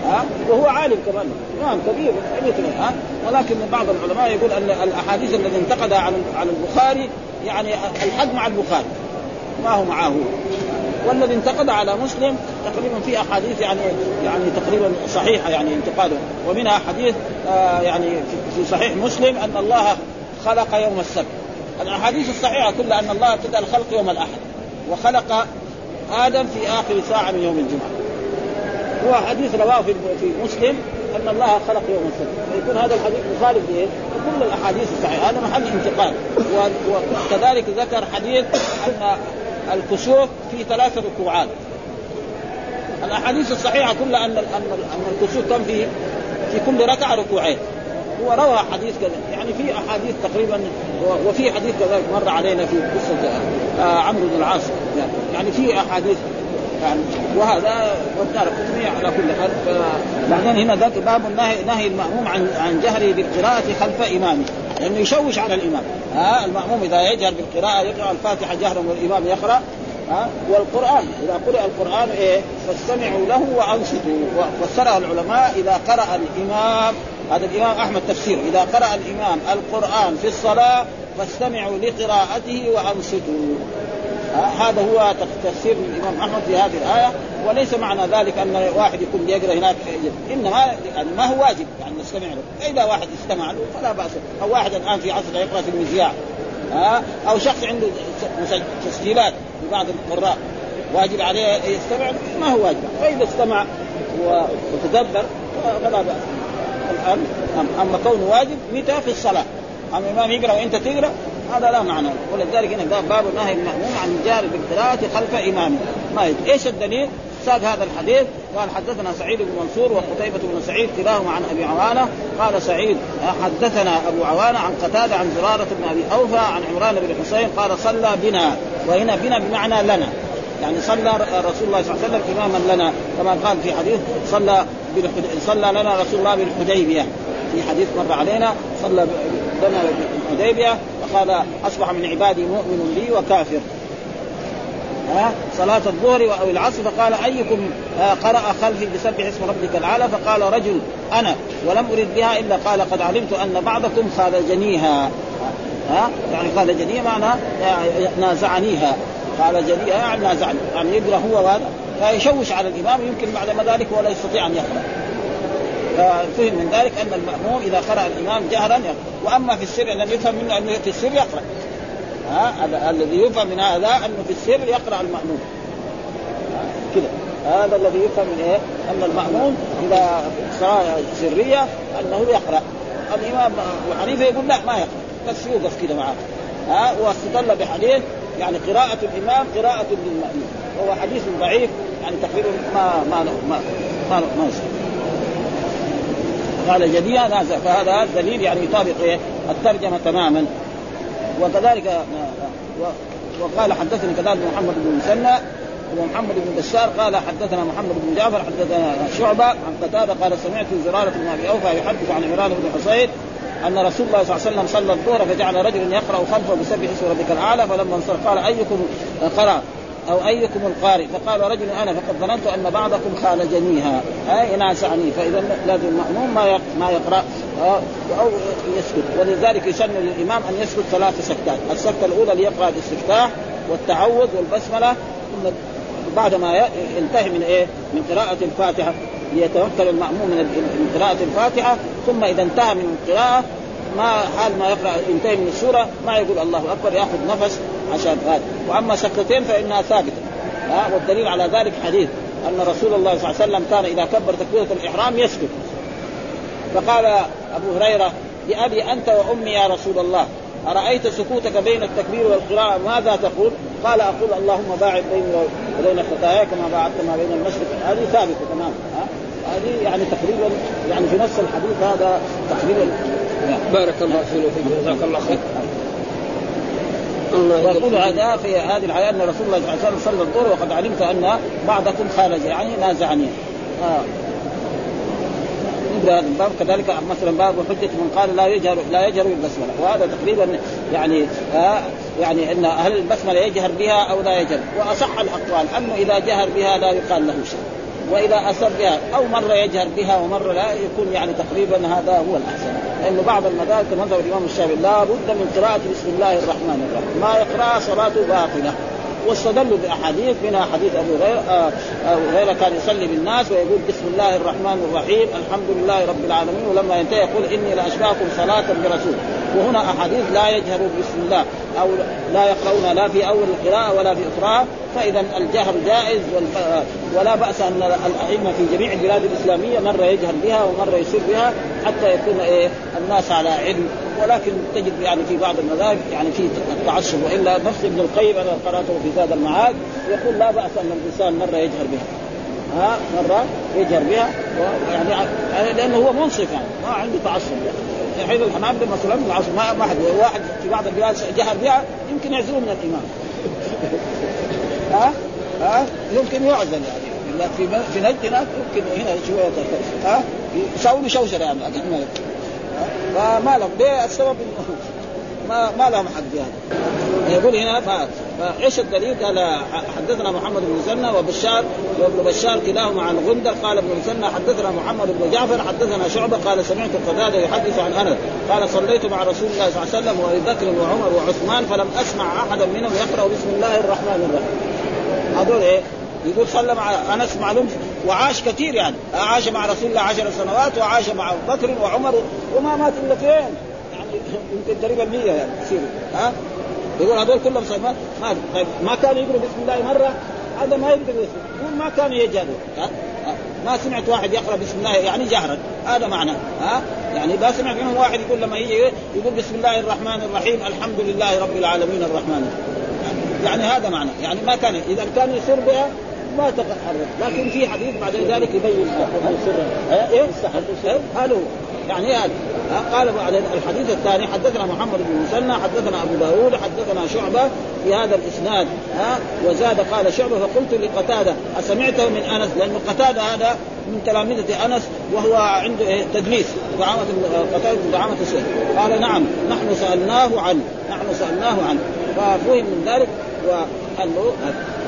ها؟ وهو عالم كمان. امام كبير مثل ها؟ ولكن بعض العلماء يقول أن الأحاديث الذي انتقدها على على البخاري يعني الحق مع البخاري. ما هو معه؟ والذي انتقد على مسلم تقريبا في أحاديث يعني يعني تقريبا صحيحة يعني انتقاده. ومنها حديث آه يعني في صحيح مسلم أن الله خلق يوم السبت. الأحاديث الصحيحة كلها أن الله ابتدأ الخلق يوم الأحد. وخلق آدم في آخر ساعة من يوم الجمعة. هو حديث رواه في مسلم أن الله خلق يوم السبت يكون هذا الحديث مخالف لايه؟ كل الأحاديث الصحيحة هذا محل انتقاد. وكذلك ذكر حديث أن الكسوف في ثلاث ركوعات. الأحاديث الصحيحة كلها أن أن الكسوف كم في في كل ركعة ركوعين. هو روى حديث كذا يعني في أحاديث تقريبا وفي حديث كذلك مر علينا في قصة آه عمرو بن العاص. يعني في أحاديث يعني وهذا والدار قطنية على كل حال. بعدين هنا ذاك باب النهي نهي المأموم عن عن جهره بالقراءة خلف إمامه لأنه يشوش على الإمام. ها المأموم إذا يجهر بالقراءة يقرأ الفاتحة جهرا والإمام يقرأ ها والقرآن. إذا قرأ القرآن إيه فاستمعوا له وأنصتوا. وفسرها العلماء إذا قرأ الإمام هذا الإمام أحمد تفسيره إذا قرأ الإمام القرآن في الصلاة فاستمعوا لقراءته وأنصتوا. هذا هو تفسير الإمام أحمد في هذه الآية. وليس معنى ذلك أن واحد يكون يقرا هناك. إنما يعني ما هو واجب يعني نستمع له. فاذا واحد استمع له فلا بأس. أو واحد الآن في عصر يقرأ في المذياع. أو شخص عنده تسجيلات لبعض القراء واجب عليه يستمع ما هو واجب. فإذا استمع وتدبر فلا بأس. أما كونه واجب متى؟ في الصلاة. أما الامام يقرأ وإنت تقرأ هذا لا معنى. ولذلك هنا باب نهي المأموم عن الجار بالقراءة خلف إمامه. ما يجب. إيش الدليل؟ ساق هذا الحديث. قال حدثنا سعيد بن منصور وقتيبة بن سعيد كلاهما عن أبي عوانة. قال سعيد حدثنا أبو عوانة عن قتادة عن زرارة بن أبي أوفى عن عمران بن حسين قال صلى بنا. وهنا بنا بمعنى لنا. يعني صلى رسول الله صلى الله عليه وسلم إماما لنا. كما قال في حديث صلى صلى لنا رسول الله بالحديبية. في حديث مر علينا صلى لنا بالحديبية وقال أصبح من عبادي مؤمن لي وكافر. ها؟ صلاة الظهر أو العصر فقال أيكم قرأ خلفي بسبح اسم ربك الأعلى فقال رجل أنا ولم أرد بها إلا قال قد علمت أن بعضكم خالجنيها. ها؟ يعني خالجنيها معنى نازعنيها. خالجنيها يعني نازعني يعني يقرأ هو هذا فيشوش على الإمام يمكن بعد ما ذلك ولا يستطيع أن يقرأ. ففهم من ذلك أن المأموم إذا قرأ الإمام جهرا يقرأ. وأما في السر لم يفهم منه أنه في السر يقرأ. ها؟ الذي يفهم من هذا أنه في السر يقرأ المأموم. كذا. هذا الذي يفهم من إيه؟ أن المأموم إذا صلاه سرية أنه يقرأ. الإمام أبو حنيفة يقول لا ما يقرأ. بس يوقف كذا معاه ها؟ واستدل بحديث يعني قراءة الإمام قراءة للمأموم وهو حديث ضعيف يعني تقريبا ما ما ما ما, ما, ما قال جديا فهذا دليل يعني يطابق إيه؟ الترجمة تماما. وكذلك وقال حدثني كذلك محمد بن مسنى ومحمد بن بشار قال حدثنا محمد بن جعفر حدثنا شعبة عن قتادة قال سمعت زرارة بن أبي أوفى يحدث عن عمران بن حصين أن رسول الله صلى الله عليه وسلم صلى الظهر فجعل رجل يقرأ خلفه بسبح اسم ربك الأعلى فلما انصرف قال أيكم قرأ أو أيكم القارئ؟ فقال رجل أنا فقد ظننت أن بعضكم خالجنيها أي نازعني فإذا لازم الماموم ما ما يقرأ أو يسكت. ولذلك يسن للامام أن يسكت ثلاث سكتات، السكتة الأولى ليقرأ الاستفتاح والتعوذ والبسملة ثم بعد ما ينتهي من إيه؟ من قراءة الفاتحة. ليتوكل المأموم من قراءة الفاتحة ثم إذا انتهى من القراءة ما حال ما يقرأ ينتهي من السورة ما يقول الله أكبر يأخذ نفس عشان هذا وأما سكتتين فإنها ثابتة. ها والدليل على ذلك حديث أن رسول الله صلى الله عليه وسلم كان إذا كبر تكبيرة الإحرام يسكت فقال أبو هريرة لأبي أنت وأمي يا رسول الله أرأيت سكوتك بين التكبير والقراءة؟ ماذا تقول؟ قال أقول اللهم باعد بيني وبين خطاياي كما باعدت ما بين المشرق. هذه ثابتة تمام ها؟ هذه يعني تقريبا يعني في نفس الحديث هذا تقريبا. بارك الله فيك جزاك الله خير. ويقول هذا في هذه الحياة أن رسول الله صلى الله عليه وسلم صلى الظهر وقد علمت أن بعضكم خارج يعني نازعني. آه. هذا الباب. كذلك مثلا باب حجة من قال لا يجهر لا يجهر بالبسملة. وهذا تقريبا يعني آه يعني أن هل البسملة يجهر بها أو لا يجهر. وأصح الأقوال أنه إذا جهر بها لا يقال له شيء. وإذا أسر بها أو مره يجهر بها ومره لا يكون يعني تقريبا هذا هو الأحسن. لأنه بعض المذاهب كمذهب الإمام الشافعي لا بد من قراءة بسم الله الرحمن الرحيم. ما يقرا صلاته باطلة. واستدلوا بأحاديث. منها حديث أبو هريرة آه، أبو هريرة كان يصلي بالناس ويقول بسم الله الرحمن الرحيم الحمد لله رب العالمين ولما ينتهي يقول إني لاشبهكم صلاة برسول. وهنا أحاديث لا يجهر بسم الله أو لا يقرؤون لا في أول القراءة ولا في اخراها فإذا الجهر جائز ولا بأس أن الأئمة في جميع البلاد الإسلامية مرة يجهر بها ومرة يسر بها حتى يكون إيه الناس على علم. ولكن تجد يعني في بعض المذاهب يعني في التعصب وإلا نفس ابن القيم أنا قرأته في زاد المعاد يقول لا بأس أن الإنسان مرة يجهر بها. ها مرة يجهر بها يعني لأنه هو منصف يعني ما عنده تعصب. يعني حين الحنابلة مثلا ما ما حد واحد في بعض البلاد جهر بها يمكن يعزلوه من الإمام. ها؟ ها؟ يمكن يعزل يعني. في في نجد يمكن هنا شوية ها؟ يساوي شوشرة يعني. فما لهم ليه؟ السبب ما ما لهم حق يعني يقول هنا إيش الدليل؟ قال حدثنا محمد بن مسنى وبشار وابن بشار كلاهما عن غندر قال ابن مسنى حدثنا محمد بن جعفر حدثنا شعبة. قال سمعت قتادة يحدث عن أنس. قال صليت مع رسول الله صلى الله عليه وسلم وأبي بكر وعمر وعثمان فلم أسمع احدا منهم يقرأ بسم الله الرحمن الرحيم. هذول إيه؟ يقول صلى مع أنس معلوم وعاش كثير يعني. عاش مع رسول الله عشر سنوات وعاش مع أبو بكر وعمر وما مات الا فين؟ يعني يمكن قريب المية يعني يصير. ها؟ يقول هذول كلهم ما ما طيب ما كان يقرا بسم الله مرة؟ هذا ما يقدر يقول ما كان يجهدوا ما سمعت واحد يقرأ بسم الله يعني جهرا. هذا معنى. ها؟ يعني ما سمعت منهم واحد يقول لما يجي يقول بسم الله الرحمن الرحيم الحمد لله رب العالمين الرحمن. يعني هذا معنى. يعني ما كان إذا كان يسر بها ما تحرك لكن في حديث بعد ذلك يبين إيه؟ هذا هو يعني هذا قال بعد الحديث الثاني حدثنا محمد بن مسنى حدثنا أبو داود حدثنا شعبة في هذا الإسناد. ها وزاد قال شعبة فقلت لقتادة اسمعته من أنس؟ لأنه قتادة هذا من تلامذة أنس وهو عنده إيه؟ تدليس. دعامة قتادة دعامة السيد قال نعم نحن سألناه عنه. نحن سألناه عنه. ففهم من ذلك وانه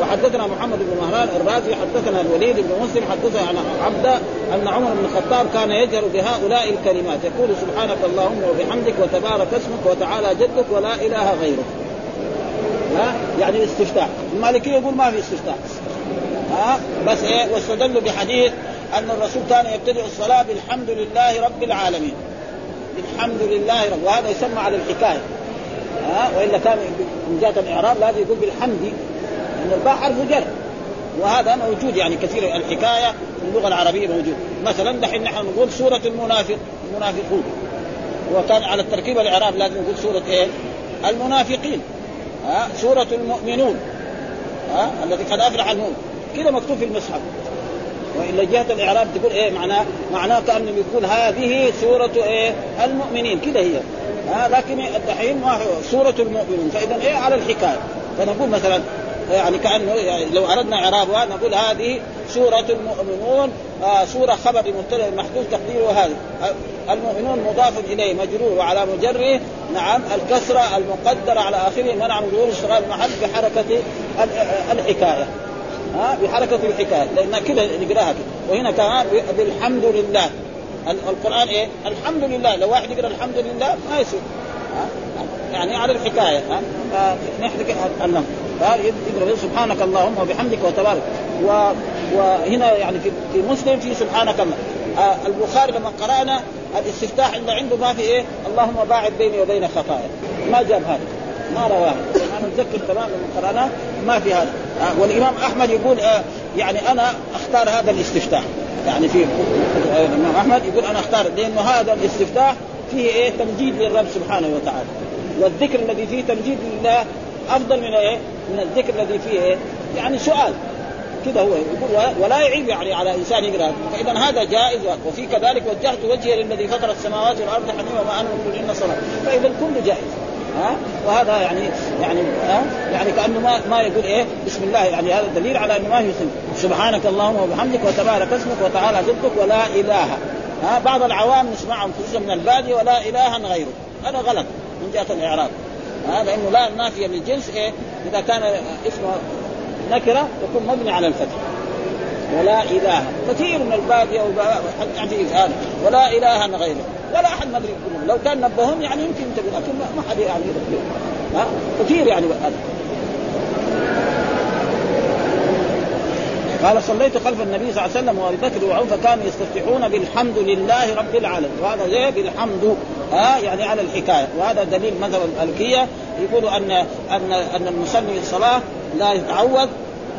وحدثنا محمد بن مهران الرازي حدثنا الوليد بن مسلم حدثنا عن عبد أن عمر بن الخطاب كان يجهر بهؤلاء الكلمات. يقول سبحانك اللهم وبحمدك وتبارك اسمك وتعالى جدك ولا إله غيرك. ها؟ يعني الاستفتاح المالكية يقول ما في استفتاح ها؟ بس إيه؟ واستدلوا بحديث أن الرسول كان يبتدئ الصلاة بالحمد لله رب العالمين. الحمد لله رب وهذا يسمى على الحكاية. ها؟ وإلا كان من جهه الإعراب لازم يقول بالحمد. ان الباء حرف جر. وهذا موجود يعني كثير الحكاية في اللغة العربية موجود. مثلا دحين نحن نقول سورة المنافق المنافقون. وكان على التركيب الإعراب لازم نقول سورة إيه؟ المنافقين. ها؟ سورة المؤمنون. ها؟ الذي قد أفلح المؤمن كذا مكتوب في المصحف. وإلا جهة الإعراب تقول إيه؟ معناه معناه كانه يقول هذه سورة إيه؟ المؤمنين. كذا هي. ها؟ لكن الدحين سورة المؤمنون. فاذا إيه؟ على الحكاية. فنقول مثلا يعني كأنه يعني لو أردنا اعرابها نقول هذه سورة المؤمنون آه سورة خبر مبتدأ محدود تقديره هذا آه، المؤمنون مضاف إليه مجرور وعلى مجره نعم الكسرة المقدرة على آخره منع من ظهور اشتغال المحل بحركة الحكاية. ها آه بحركة الحكاية. لأن كذا نقراها كده وهنا كمان بالحمد لله. القرآن إيه؟ الحمد لله. لو واحد يقرأ الحمد لله ما يصير. يعني على الحكاية. ها فنحن يقرا سبحانك اللهم وبحمدك وتبارك. و... وهنا يعني في, في مسلم في سبحانك الله. آه البخاري لما قرأنا الاستفتاح اللي عنده ما في إيه؟ اللهم باعد بيني وبين خطايا. ما جاب هذا. ما رواه. أنا اتذكر تمام لما قرأنا ما في هذا. آه والإمام أحمد يقول آه يعني أنا أختار هذا الاستفتاح. يعني في الإمام أحمد يقول أنا أختار. لأنه هذا الاستفتاح فيه إيه؟ تمجيد للرب سبحانه وتعالى. والذكر الذي فيه تمجيد لله أفضل من إيه؟ من الذكر الذي فيه إيه؟ يعني سؤال. كذا هو. يقول ولا يعيب يعني على إنسان يقرأ. فإذا هذا جائز وفي كذلك وجهت وجهي للذي فطر السماوات والأرض حنيفا وما أنا من صلاة. فإذا الكل جائز. ها؟ وهذا يعني يعني ها؟ يعني كأنه ما ما يقول إيه؟ بسم الله. يعني هذا دليل على إنه ما يسلم سبحانك اللهم وبحمدك وتبارك اسمك وتعالى جدك ولا إله. ها؟ بعض العوام نسمعهم خصوصا من البادية ولا إله غيره هذا غلط. من جهة الإعراب. هذا انه لا نافيه للجنس إيه إذا كان اسمه نكرة يكون مبني على الفتح. ولا إله. كثير من البادية يعني هذا. ولا إله غيره. ولا أحد ما أدري لو كان نبههم يعني يمكن ينتبه لكن ما حد يعني ها كثير يعني هذا. قال صليت خلف النبي صلى الله عليه وسلم وأبي بكر وعمر فكانوا يستفتحون بالحمد لله رب العالمين. وهذا زي بالحمد. ها يعني على الحكاية. وهذا دليل مذهب المالكية. يقولوا ان ان أن المصلي الصلاة لا يتعوذ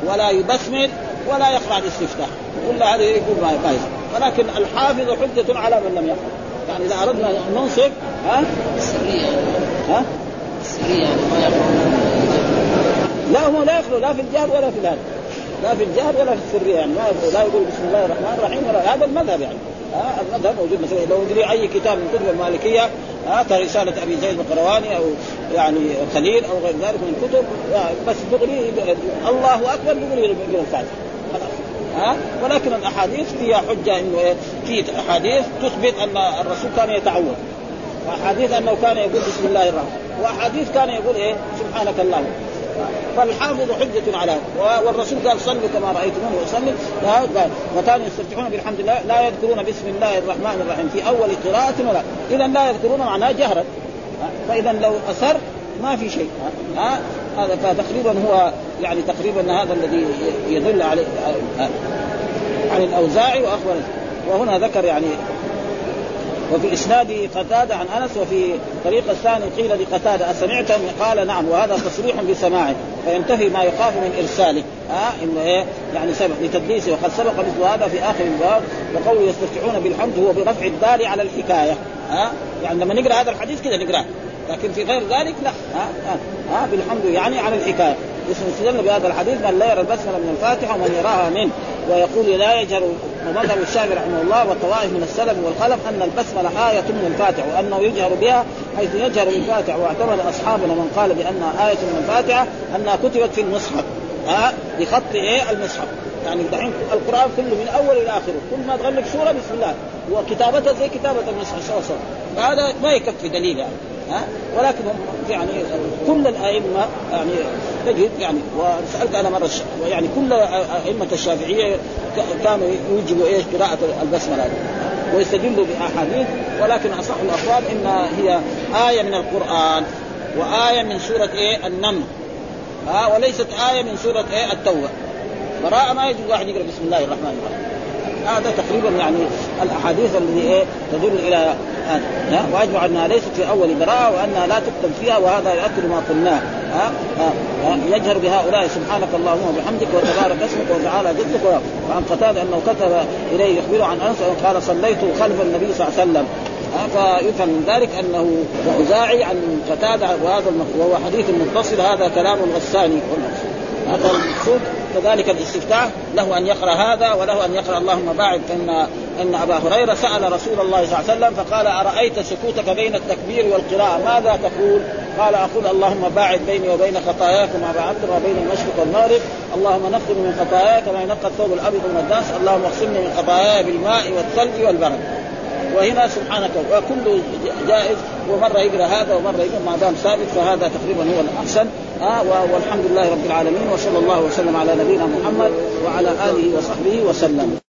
ولا يبسمل ولا يقرا الاستفتاح. كل هذا يقول ما يفعل ولكن الحافظ حجة على من لم يقرأ يعني إذا أردنا أن ننصف ها؟ السرية ها؟ السرية يعني ما لا هو لا يخلو لا في الجهر ولا في الهدف لا في الجهر ولا في السرية يعني ما لا يقول بسم الله الرحمن الرحيم ولا هذا المذهب يعني. ها المذهب موجود مثلا. لو يدري أي كتاب من كتب المالكية ها كرساله أبي زيد القرواني أو يعني خليل أو غير ذلك من الكتب بس دغري الله أكبر دغري يقول الفاتحه خلاص. ها ولكن الأحاديث فيها حجة إنه؟ في أحاديث تثبت أن الرسول كان يتعوذ. وأحاديث أنه كان يقول بسم الله الرحمن وأحاديث كان يقول إيه؟ سبحانك اللهم. فالحافظ حجة على والرسول قال صلوا كما رأيتموني أصلي وكانوا يستفتحون بالحمد لله لا يذكرون بسم الله الرحمن الرحيم في أول قراءة ولا. إذا لا يذكرون معناه جهرا. فإذا لو أسر ما في شيء. ها؟ هذا فتقريبا هو يعني تقريبا هذا الذي يدل عليه عن الأوزاعي واخبر وهنا ذكر يعني وفي إسناد قتادة عن أنس وفي طريق الثاني قيل لقتادة اسمعت قال نعم وهذا تصريح بسماعه فينتفي ما يخاف من إرساله. ها آه إنه إيه؟ يعني سبق لتدليسه وقد سبق مثل هذا في آخر الباب وقوله يستفتحون بالحمد هو برفع الدال على الحكاية. ها آه يعني لما نقرأ هذا الحديث كذا نقرأه لكن في غير ذلك لا. ها ها, ها بالحمد يعني على الحكاية. يستدل بهذا الحديث من لا يرى البسملة من الفاتحة ومن يراها منه ويقول لا يجهر ومذهب الشافعي رحمه الله والطوائف من السلف والخلف أن البسملة آية من الفاتحه وأنه يجهر بها حيث يجهر بالفاتحه واعتمد اصحابنا من قال بأنها آية من الفاتحة أنها كتبت في المصحف. ها؟ بخط إيه؟ المصحف. يعني دحين القرآن كله من أول إلى آخره. كل ما تغلق سورة بسم الله. وكتابتها زي كتابة المصحف صلى الله فهذا ما يكفي دليل يعني. ها؟ ولكن يعني كل الأئمة يعني تجد يعني وسألت أنا مرة يعني كل أئمة الشافعية كانوا يوجبوا إيش؟ قراءة البسملة ويستدلوا بأحاديث ولكن أصح الأقوال انها هي آية من القرآن وآية من سورة إيه؟ النمل ها؟ وليست آية من سورة إيه؟ التوبة. براءة ما يجوز واحد يقرأ بسم الله الرحمن الرحيم. هذا تقريبا يعني الأحاديث التي إيه تدل إلى هذا. واجمع أنها ليست في أول براءة وأنها لا تكتب فيها وهذا يؤكد ما قلناه. ها؟ يجهر بهؤلاء سبحانك اللهم وبحمدك وتبارك اسمك وتعالى جدك. وعن قتاده أنه كتب إليه يخبره عن أنس قال صليت خلف النبي صلى الله عليه وسلم. فيفهم من ذلك أنه وأزاعي عن قتادة وهذا وهو حديث متصل هذا كلام الغساني. هذا المقصود كذلك الاستفتاح له أن يقرأ هذا وله أن يقرأ اللهم باعد فان إن أبا هريرة سأل رسول الله صلى الله عليه وسلم فقال أرأيت سكوتك بين التكبير والقراءة؟ ماذا تقول؟ قال أقول اللهم باعد بيني وبين خطاياك كما بعدت ما بين المشرق والمغرب. اللهم نقني من خطاياك كما ينقى الثوب الأبيض من الدنس اللهم اغسلني من خطاياي بالماء والثلج والبرد. وهنا سبحانك وكل جائز ومرة يقرأ هذا ومرة يقرأ ما دام ثابت فهذا تقريبا هو الأحسن. آه والحمد لله رب العالمين وصلى الله وسلم على نبينا محمد وعلى آله وصحبه وسلم.